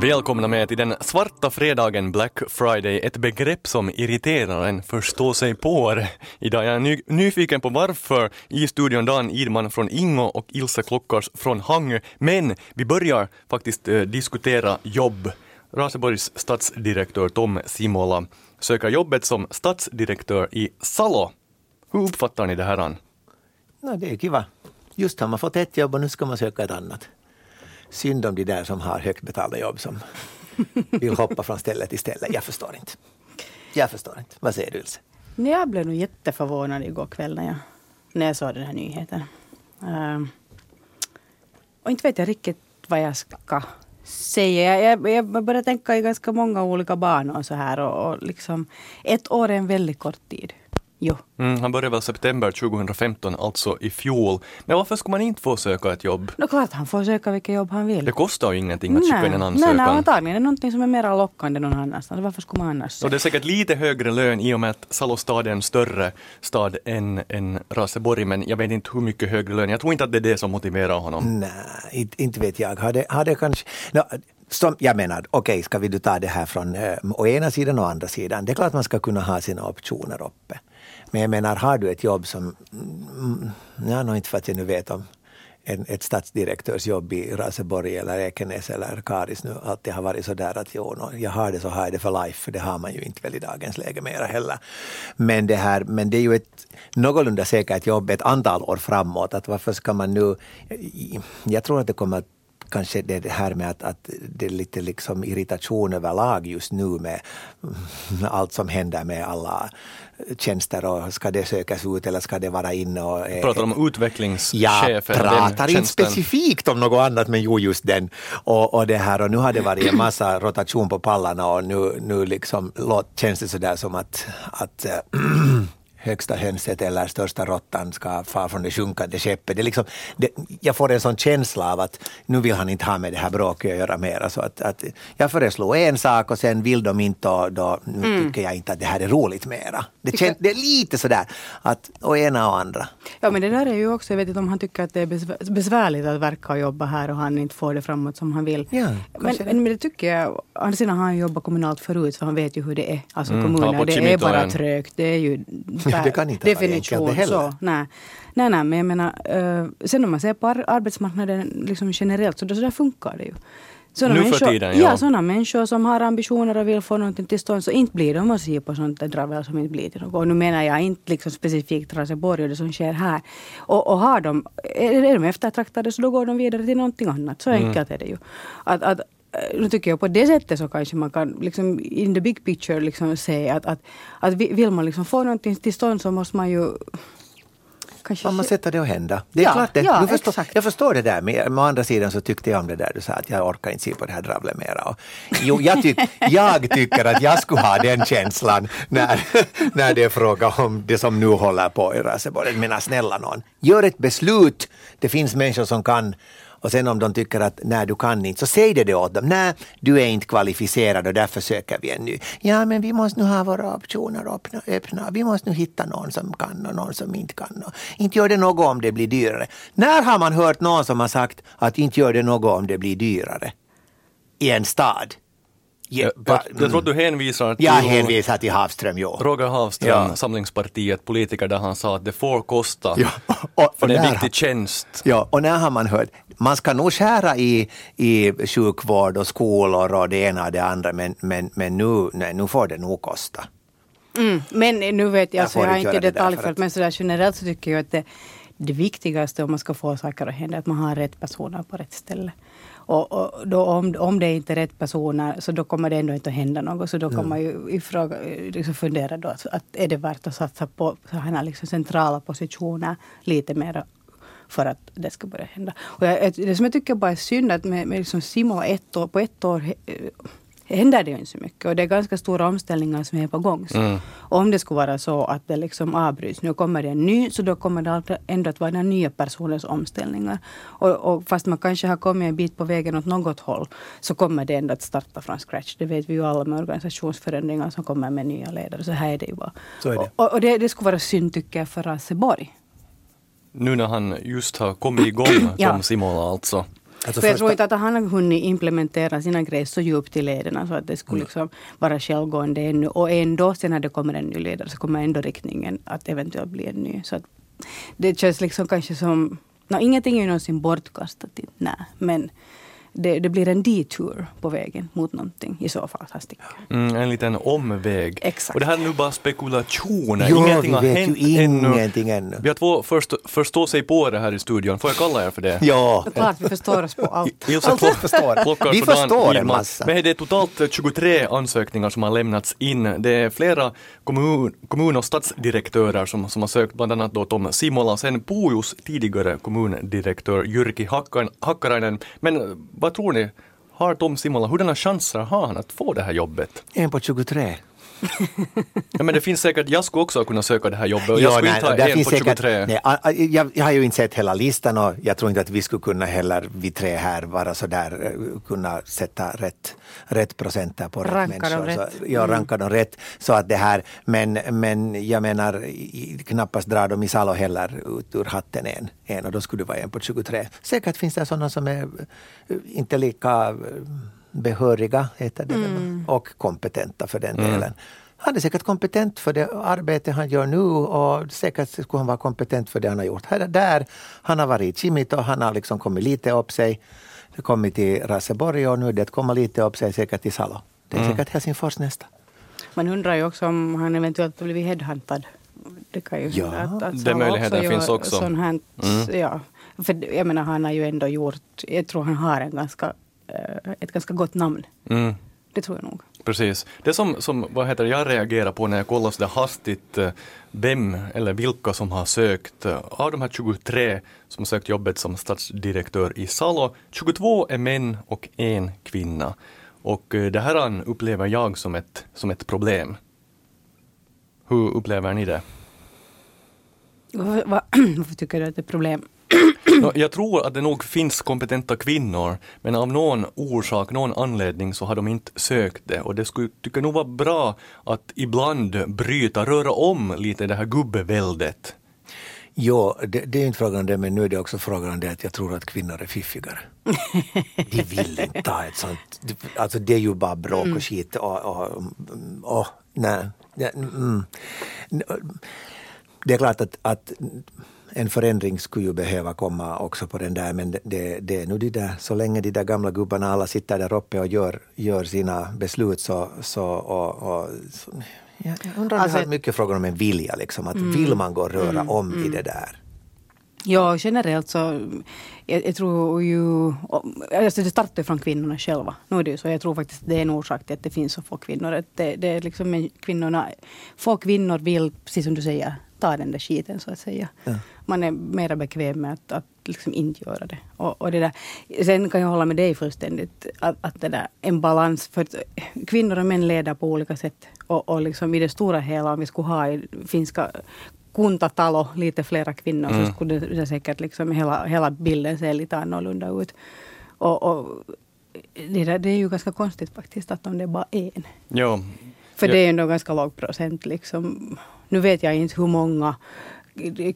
Välkomna med till den svarta fredagen Black Friday, ett begrepp som irriterar en förstå sig på. Idag är jag ny nyfiken på varför. I studion Dan Idman från Ingo och Ilse Klockars från Hangö. Men vi börjar faktiskt eh, diskutera jobb. Raseborgs stadsdirektör Tom Simola söker jobbet som stadsdirektör i Salo. Hur uppfattar ni det här? No, det är kiva. Just har man fått ett jobb och nu ska man söka ett annat synd om de där som har högt betalda jobb som vill hoppa från ställe till ställe. Jag förstår inte. Jag förstår inte. Vad säger du Ilse? Jag blev nog jätteförvånad igår kväll när jag, när jag såg den här nyheten. Uh, och inte vet jag riktigt vad jag ska säga. Jag, jag börjar tänka i ganska många olika banor så här och, och liksom ett år är en väldigt kort tid. Jo. Mm, han började väl september 2015, alltså i fjol. Men varför ska man inte få söka ett jobb? Det är klart han får söka vilket jobb han vill. Det kostar ju ingenting att skicka in en ansökan. Nej, nej, antagligen är det någonting som är mer lockande någon annanstans. Varför skulle man annars Och det är säkert lite högre lön i och med att Salostad är en större stad än, än Raseborg, men jag vet inte hur mycket högre lön. Jag tror inte att det är det som motiverar honom. Nej, inte, vet jag. Har det, har det kanske... No, som jag menar, okej, okay, ska vi då ta det här från äh, å ena sidan och andra sidan. Det är klart man ska kunna ha sina optioner uppe. Men jag menar, har du ett jobb som, mm, mm, ja, nog inte för att jag nu vet om en, ett stadsdirektörsjobb i Raseborg eller Ekenäs eller Karis nu alltid har varit så där att jo, no, jag har det så har jag det för life, för det har man ju inte väl i dagens läge mera heller. Men det, här, men det är ju ett någorlunda säkert jobb ett antal år framåt. Att varför ska man nu... Jag tror att det kommer att kanske det här med att, att det är lite liksom irritation överlag just nu med allt som händer med alla tjänster och ska det sökas ut eller ska det vara inne? Och, eh, pratar om utvecklingschefer? Jag pratar inte specifikt om något annat men jo just den. Och, och det här och nu har det varit en massa rotation på pallarna och nu, nu liksom känns det sådär som att, att äh, högsta hönset eller största råttan ska fara från det sjunkande skeppet. Det liksom, det, jag får en sån känsla av att nu vill han inte ha med det här bråket att göra mera. Så att, att jag föreslår en sak och sen vill de inte och då mm. tycker jag inte att det här är roligt mera. Det, kän, det är lite sådär att å ena och andra. Ja men det där är ju också, jag vet inte om han tycker att det är besvärligt att verka och jobba här och han inte får det framåt som han vill. Ja, men, men, det tycker jag, å andra sidan har han jobbat kommunalt förut så han vet ju hur det är. Alltså mm, kommuner, det är bara trögt. Det är ju det kan inte definition vara så. Nej. nej, nej, men jag menar, uh, sen om man ser på arbetsmarknaden liksom generellt så, så där funkar det ju. Såna nu för tiden, ja. ja. sådana människor som har ambitioner och vill få någonting till stånd, så inte blir de att se på sånt där dravel som inte blir till något. Och nu menar jag inte liksom specifikt Raseborg och det som sker här. Och, och har de, är, är de eftertraktade så då går de vidare till någonting annat. Så mm. enkelt är det ju. Att, att, nu tycker jag på det sättet så kanske man kan liksom in the big picture liksom se att, att, att vill man liksom få någonting till stånd så måste man ju Kanske... Man sätter det att hända. Det är ja, klart det. Ja, förstår, jag förstår det där, men å andra sidan så tyckte jag om det där du sa att jag orkar inte se på det här dravlet mera. Och, jo, jag, tyck, jag tycker att jag skulle ha den känslan när, när det är fråga om det som nu håller på i Raseborg. Men snälla någon, gör ett beslut. Det finns människor som kan och sen om de tycker att nej, du kan inte, så säg det då åt dem. Nej, du är inte kvalificerad och därför söker vi en ny. Ja, men vi måste nu ha våra optioner öppna. öppna. Vi måste nu hitta någon som kan och någon som inte kan. Och inte gör det något om det blir dyrare. När har man hört någon som har sagt att inte gör det något om det blir dyrare? I en stad. Jag, jag, jag tror att du hänvisar till... Jag hänvisar till Havström, ja. Roger Havström, ja. Samlingspartiet, politiker, där han sa att det får kosta. Ja. Och, för det är en viktig tjänst. Ja, och när har man hört? Man ska nog skära i, i sjukvård och skolor och det ena och det andra, men, men, men nu, nej, nu får det nog kosta. Mm, men nu vet jag, jag, alltså, jag har inte detaljföljt, men sådär generellt så tycker jag att det, det viktigaste om man ska få saker att hända är att man har rätt personer på rätt ställe. Och, och då om, om det inte är rätt personer så då kommer det ändå inte att hända något. Så då kan man ju ifråga, liksom fundera då att, att är det värt att satsa på sådana liksom centrala positioner lite mer för att det ska börja hända. Och jag, det som jag tycker bara är synd att med, med liksom Simo ett år, på ett år händer det ju inte så mycket. Och det är ganska stora omställningar som är på gång. Mm. Om det skulle vara så att det liksom avbryts, nu kommer det en ny, så då kommer det ändå att vara den nya personens omställningar. Och, och, fast man kanske har kommit en bit på vägen åt något håll, så kommer det ändå att starta från scratch. Det vet vi ju alla med organisationsförändringar som kommer med nya ledare. Så här är det ju bara. Så är det. Och, och det, det skulle vara synd tycker jag för Raseborg. Nu när han just har kommit igång, Tom ja. Simola alltså. Alltså För jag tror inte att han har hunnit implementera sina grejer så djupt i lederna så att det skulle mm. liksom vara självgående ännu. Och ändå, sen när det kommer en ny ledare, så kommer ändå riktningen att eventuellt bli en ny. Så att det känns liksom kanske som... No, ingenting är ju någonsin bortkastat, nej. Men det, det, blir en detour på vägen mot någonting i så fall. Mm, en liten omväg. Exakt. Och det här är nu bara spekulationer, jo, ingenting har hänt ingenting ännu. ännu. Vi har två först, förstå sig på det här i studion, får jag kalla er för det? Ja. Det är klart vi förstår oss på allt. Ilse allt förstår. Vi förstår en massa. Men det är totalt 23 ansökningar som har lämnats in. Det är flera kommun, kommun och stadsdirektörer som, som har sökt, bland annat då Tom Simola, sen Puujos tidigare kommundirektör Jyrki Hakkarainen. Men vad tror ni? Har Tom Simola, hurdana chanser har han att få det här jobbet? En på 23 ja, men det finns säkert, jag skulle också kunna söka det här jobbet och jag skulle nej, inte ha en på säkert, 23. Nej, jag, jag, har ju inte sett hela listan och jag tror inte att vi skulle kunna heller, vi tre här, vara sådär, eh, kunna sätta rätt, rätt procenter på ranka rätt människor. Rätt. Så, ja, mm. ranka dem rätt. Så att det här, men, men jag menar, knappast dra dem i Salo heller ut ur hatten en, en och då skulle det vara en på 23. Säkert finns det sådana som är eh, inte lika eh, behöriga heter det, mm. och kompetenta för den mm. delen. Han är säkert kompetent för det arbete han gör nu och säkert skulle han vara kompetent för det han har gjort här där. Han har varit i Kimito, han har liksom kommit lite upp sig. Det kommit till Raseborg och nu är det att komma lite upp sig säkert till Salo. Det är mm. säkert Helsingfors nästa. Man undrar ju också om han eventuellt blivit headhuntad. Det kan ju ja, att, att den möjligheten finns också. Sån här, mm. ja. För jag menar, han har ju ändå gjort, jag tror han har en ganska ett ganska gott namn. Mm. Det tror jag nog. Precis. Det som, som vad heter, jag reagerar på när jag kollar så hastigt eh, vem eller vilka som har sökt. Eh, av de här 23 som sökt jobbet som stadsdirektör i Salo, 22 är män och en kvinna. Och det här upplever jag som ett, som ett problem. Hur upplever ni det? Varför tycker du att det är ett problem? Jag tror att det nog finns kompetenta kvinnor, men av någon orsak, någon anledning så har de inte sökt det och det skulle, tycker nog vara bra att ibland bryta, röra om lite det här gubbeväldet. Jo, det, det, är inte frågan om det, men nu är det också frågan om det att jag tror att kvinnor är fiffigare. De vill inte ha ett sånt, alltså det är ju bara bråk och mm. skit och, och, och nej. Mm. Det är klart att, att en förändring skulle ju behöva komma också på den där, men det, det, är nu de där, så länge de där gamla gubbarna alla sitter där uppe och gör, gör sina beslut så, så och, och så, jag, jag undrar alltså, det har mycket frågan om en vilja, liksom, att mm, vill man gå och röra mm, om mm. i det där? Ja, generellt så, jag, jag tror ju, alltså det startar från kvinnorna själva. Nu är det ju så, jag tror faktiskt det är en orsak till att det finns så få kvinnor. Att det, det är liksom kvinnorna, få kvinnor vill, precis som du säger, ta den där skiten så att säga. Ja. Man är mer bekväm med att, att liksom inte göra det. Och, och det där. Sen kan jag hålla med dig fullständigt, att, att det där, en balans. För kvinnor och män leder på olika sätt. Och, och liksom i det stora hela, om vi skulle ha i finska kuntatalo lite flera kvinnor mm. så skulle det säkert liksom hela, hela bilden se lite annorlunda ut. Och, och det, där, det är ju ganska konstigt faktiskt att om det är bara en. Ja. För ja. det är ändå ganska låg procent liksom. Nu vet jag inte hur många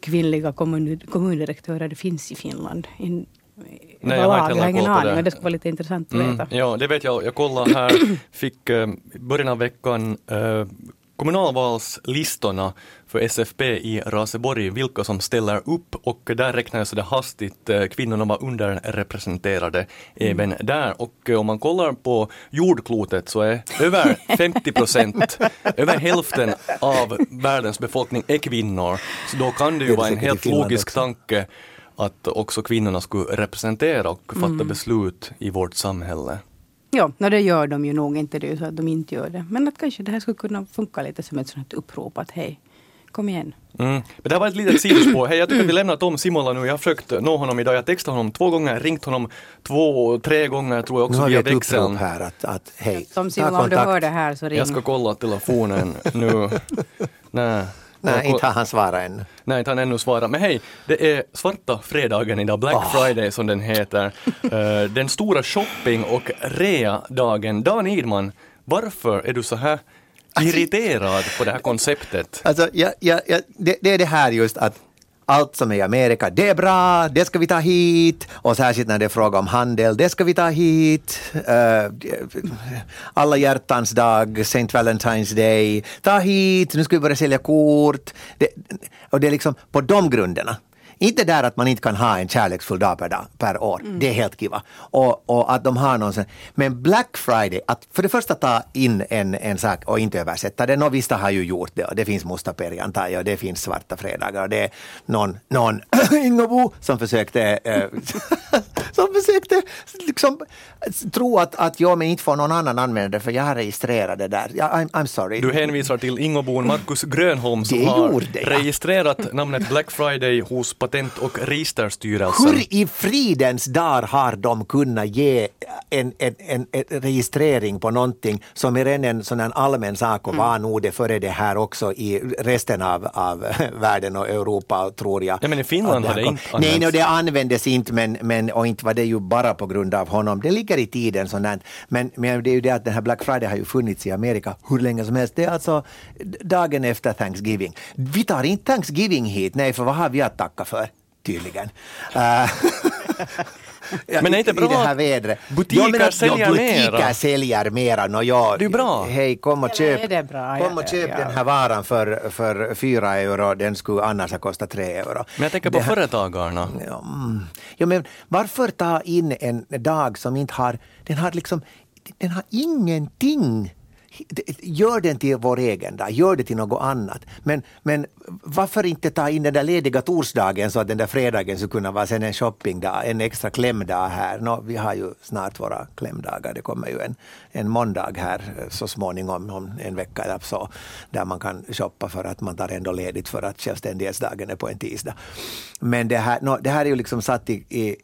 kvinnliga kommun, kommundirektörer det finns i Finland. In, Nej, jag har inte ingen aning, men det skulle vara lite intressant att mm, veta. Ja, det vet jag. Jag kollade här, fick uh, början av veckan uh, kommunalvalslistorna för SFP i Raseborg, vilka som ställer upp och där räknades det hastigt, eh, kvinnorna var underrepresenterade mm. även där. Och om man kollar på jordklotet så är över 50 procent, över hälften av världens befolkning är kvinnor. Så då kan det ju vara en helt logisk också. tanke att också kvinnorna skulle representera och fatta mm. beslut i vårt samhälle. Ja, no, det gör de ju nog inte. Det är så att de inte gör det. Men att kanske det här skulle kunna funka lite som ett sånt upprop att hej, kom igen. Mm. Men det här var ett litet sidospår. Hej, jag tycker att vi lämnar Tom Simola nu. Jag har försökt nå honom idag. Jag textade honom två gånger, ringt honom två, tre gånger tror jag också via växeln. Nu har vi ett här att, att hej, Tom Simola, om du hör det här så ring. Jag ska kolla telefonen nu. Nej. Nej, inte har han svarat ännu. Nej, inte har han ännu svarat. Men hej, det är svarta fredagen idag, Black oh. Friday som den heter. Uh, den stora shopping och rea-dagen. Dan Idman, varför är du så här alltså, irriterad på det här konceptet? Alltså, ja, ja, ja, det, det är det här just att allt som är i Amerika, det är bra, det ska vi ta hit. Och särskilt när det är fråga om handel, det ska vi ta hit. Uh, alla hjärtans dag, St. Valentine's Day, ta hit, nu ska vi börja sälja kort. Det, och det är liksom på de grunderna inte där att man inte kan ha en kärleksfull dag per, dag, per år, mm. det är helt kiva. Och, och, att de har någon sån, men Black Friday, att för det första ta in en, en sak och inte översätta den, och vissa har ju gjort det och det finns mustaperi antar jag och det finns svarta fredagar och det är någon, någon Ingobo som försökte eh, som försökte liksom tro att, att jag men inte får någon annan använda det för jag har registrerat det där. Ja, I'm, I'm sorry. Du hänvisar till Ingobon Markus Grönholm som har registrerat namnet Black Friday hos Patent och registerstyrelsen. Hur i fridens dar har de kunnat ge en, en, en, en registrering på någonting som är redan en sån allmän sak och mm. var nog det före det här också i resten av, av världen och Europa tror jag. Ja men i Finland har det inte använts. Nej, no, det användes inte men, men och inte var det ju bara på grund av honom. Det ligger i tiden sånt Men, men det är ju det att den här Black Friday har ju funnits i Amerika hur länge som helst. Det är alltså dagen efter Thanksgiving. Vi tar inte Thanksgiving hit, nej för vad har vi att tacka för? Tydligen. Uh, Men är inte bra i det här vädret. Butiker ja, att, säljer ja, butiker mera. säljer mera. No, ja, det är bra. Hej, kom och köp, kom och köp ja, den här varan för, för fyra euro. Den skulle annars ha kostat tre euro. Men jag tänker på här, företagarna. Ja, mm. ja, men varför ta in en dag som inte har, den har liksom, den har ingenting gör den till vår egen dag, gör det till något annat. Men, men varför inte ta in den där lediga torsdagen så att den där fredagen skulle kunna vara sen en shoppingdag, en extra klämdag här. No, vi har ju snart våra klämdagar, det kommer ju en, en måndag här eh, så småningom, om en vecka eller så, där man kan shoppa för att man tar ändå ledigt för att självständighetsdagen är på en tisdag. Men det här, no, det här är ju liksom satt i, i,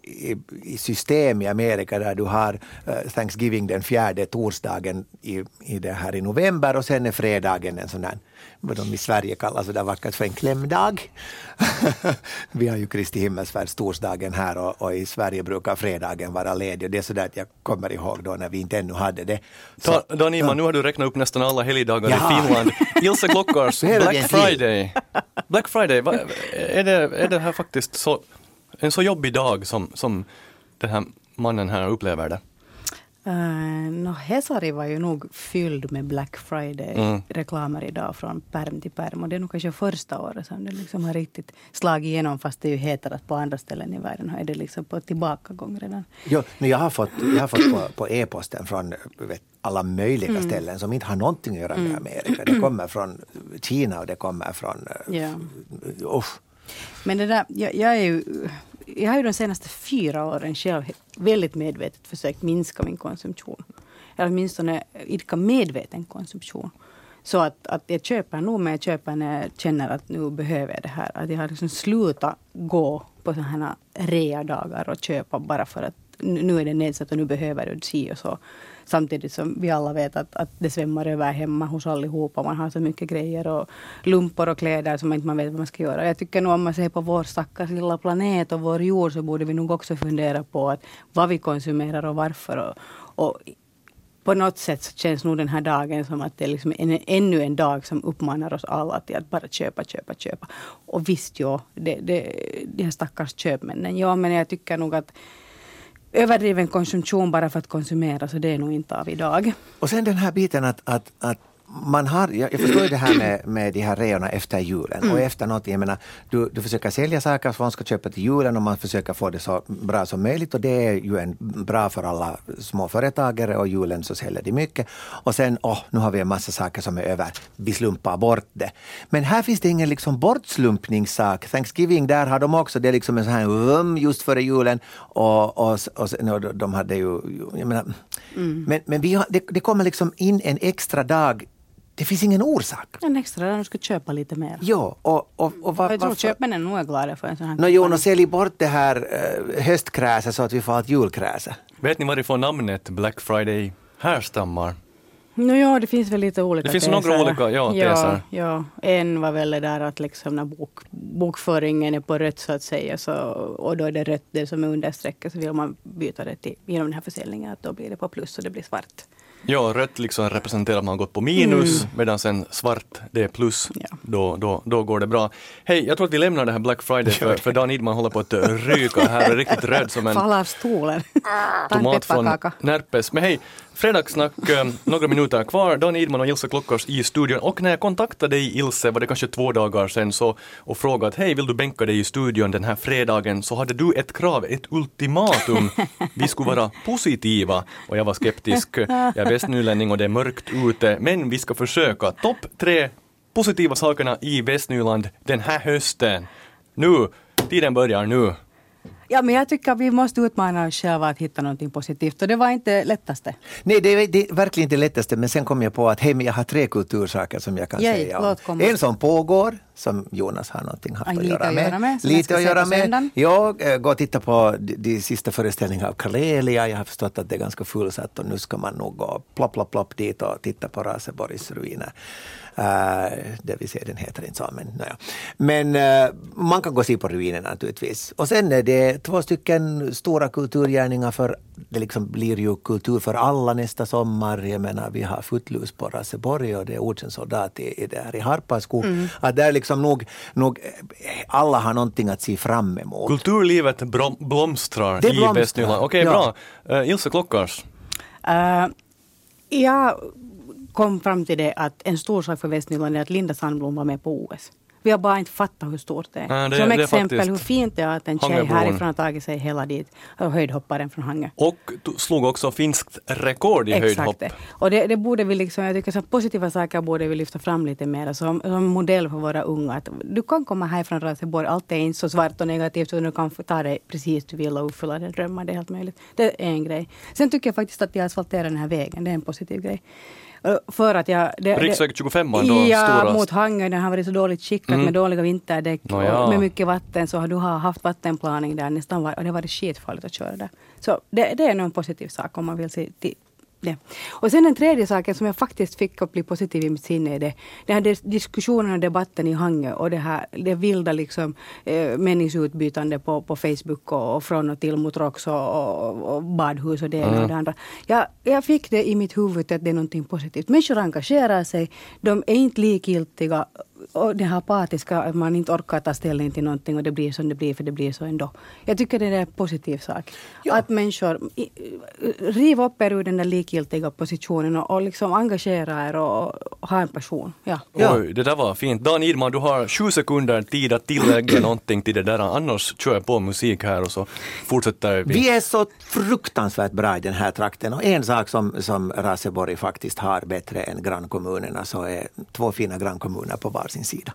i system i Amerika där du har eh, Thanksgiving den fjärde torsdagen i, i det här i november och sen är fredagen en sån där vad de i Sverige kallar så där vackert för en klämdag. vi har ju Kristi himmelsfärd torsdagen här och, och, i Sverige brukar fredagen vara ledig. Det är så där att jag kommer ihåg då när vi inte ännu hade det. Så, Dan Ima, nu har du räknat upp nästan alla helgdagar ja. i Finland. Ilse Klockars Black Friday. Black Friday, va, är, det, är det här faktiskt så, en så jobbig dag som, som den här mannen här upplever det? Uh, no, Hesari var ju nog fylld med Black Friday-reklamer mm. idag från perm till perm. Och det är nog kanske första året som det liksom har riktigt slagit igenom fast det ju hetare att på andra ställen i världen är det liksom på tillbakagång redan. Jo, nu jag har fått, jag har fått på, på e-posten från vet, alla möjliga mm. ställen som inte har någonting att göra med mm. Amerika. Det kommer från Kina och det kommer från... Ja. Uh, Men det där, jag, jag är ju jag har ju de senaste fyra åren själv väldigt medvetet försökt minska min konsumtion. Eller åtminstone idka medveten konsumtion. Så att, att jag köper nog, men jag köper när jag känner att nu behöver jag det här. Att jag har liksom slutat gå på sådana här rea-dagar och köpa bara för att nu är det nedsatt och nu behöver du si och så. Samtidigt som vi alla vet att, att det svämmar över hemma hos allihopa. Man har så mycket grejer och lumpor och kläder som man inte vet vad man ska göra. Jag tycker nog om man ser på vår stackars lilla planet och vår jord så borde vi nog också fundera på att vad vi konsumerar och varför. Och, och på något sätt så känns nog den här dagen som att det är liksom en, ännu en dag som uppmanar oss alla till att bara köpa, köpa, köpa. Och visst, ja, det, det, de här stackars köpmännen. Ja, men jag tycker nog att överdriven konsumtion bara för att konsumera, så det är nog inte av idag. Och sen den här biten att, att, att man har, jag, jag förstår det här med, med de här reorna efter julen mm. och efter något, jag menar, du, du försöker sälja saker som man ska köpa till julen och man försöker få det så bra som möjligt och det är ju en, bra för alla småföretagare och julen så säljer de mycket. Och sen, åh, oh, nu har vi en massa saker som är över, vi slumpar bort det. Men här finns det ingen liksom bortslumpningssak. Thanksgiving, där har de också, det är liksom en sån här um, just före julen och, och, och, och de hade ju, jag menar, mm. men, men vi har, det, det kommer liksom in en extra dag det finns ingen orsak. En extra där de ska köpa lite mer. Ja, och, och, och var, jag tror köpmännen nog är glada för en sån här. No, jo, no, sälj bort det här uh, höstkräset så att vi får ett julkräse. Vet ni varifrån namnet Black Friday härstammar? No, ja, det finns väl lite olika Det finns teser. några olika ja, teser. Ja, en var väl det där att liksom när bok, bokföringen är på rött så att säga så, och då är det rött det som är understrecket så vill man byta det till, genom den här försäljningen att då blir det på plus och det blir svart. Ja, rött liksom representerar att man har gått på minus, mm. medan sen svart det är plus. Ja. Då, då, då går det bra. Hej, jag tror att vi lämnar det här Black Friday för, för Dan Idman håller på att ryka här är riktigt röd som en Fall av stolen. tomat från Närpes. Men hej, Fredagssnack, eh, några minuter kvar. Dan Idman och Ilse Klockars i studion. Och när jag kontaktade dig Ilse, var det kanske två dagar sedan, så, och frågade hej, vill du bänka dig i studion den här fredagen, så hade du ett krav, ett ultimatum. Vi skulle vara positiva. Och jag var skeptisk. Jag är västnylänning och det är mörkt ute, men vi ska försöka. Topp tre positiva sakerna i Västnyland den här hösten. Nu, tiden börjar nu. Ja, men jag tycker att vi måste utmana oss själva att hitta någonting positivt och det var inte lättaste. Nej, det är, det är verkligen inte lättaste men sen kom jag på att hej, men jag har tre kultursaker som jag kan Jej, säga om. En som pågår, som Jonas har någonting haft att, göra med. Göra med lite att göra med. Jag äh, går och tittar på de, de sista föreställningarna av Karelia. Jag har förstått att det är ganska fullsatt och nu ska man nog gå plopp, plopp, plopp dit och titta på Raseborgs ruiner. Uh, det vill säga, den heter inte så, men naja. Men uh, man kan gå och se på ruinerna naturligtvis. Och sen är det två stycken stora kulturgärningar för det liksom blir ju kultur för alla nästa sommar. Jag menar, vi har Footloose på Raseborg och det är Ordsens soldat i, i, där i Harpaskog. Mm. Att där liksom nog, nog alla har någonting att se fram emot. Kulturlivet blomstrar det i Västnyland. Okej, okay, ja. bra. Uh, Ilse Klockars? Uh, ja kom fram till det att en stor sak för Västnyland är att Linda Sandblom var med på OS. Vi har bara inte fattat hur stort det är. Nej, det, Som det exempel är hur fint det är att en tjej härifrån har tagit sig hela dit, höjdhopparen från Hangö. Och slog också finskt rekord i Exakt höjdhopp. Det. Och det, det, borde vi liksom, jag tycker så positiva saker borde vi lyfta fram lite mer som, som modell för våra unga. Att du kan komma härifrån Raseborg, allt är inte så svart och negativt utan du kan ta dig precis du vill och uppfylla dina drömmar. Det är helt möjligt. Det är en grej. Sen tycker jag faktiskt att de asfalterar den här vägen, det är en positiv grej. För att jag... Det, Riksväg 25 då? Ja, stora... mot Hangö. Den har varit så dåligt skickad mm. med dåliga vinterdäck no, ja. och med mycket vatten. Så du har haft vattenplaning där nästan var, och det har varit skitfarligt att köra där. Så det, det är nog en positiv sak om man vill se till, det. Och sen den tredje saken som jag faktiskt fick att bli positiv i mitt sinne är det, den här diskussionen och debatten i Hangö och det här det vilda liksom, eh, meningsutbytande på, på Facebook och, och från och till mot ROX och, och, och badhus och det ena mm. och det andra. Jag, jag fick det i mitt huvud att det är någonting positivt. Människor engagerar sig, de är inte likgiltiga och det här apatiska, att man inte orkar ta ställning till någonting och det blir som det blir för det blir så ändå. Jag tycker det är en positiv sak. Ja. Att människor river upp er ur den där likgiltiga positionen och, och liksom engagera er och, och ha en passion. Ja. ja. Oj, det där var fint. Dan Idman, du har sju sekunder tid att tillägga någonting till det där. Annars kör jag på musik här och så fortsätter vi. Vi är så fruktansvärt bra i den här trakten och en sak som, som Raseborg faktiskt har bättre än grannkommunerna så är två fina grannkommuner på varsin sida.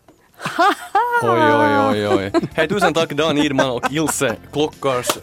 oj, oj, oj, oj. Hej, tusen tack Dan Idman och Ilse Klockars.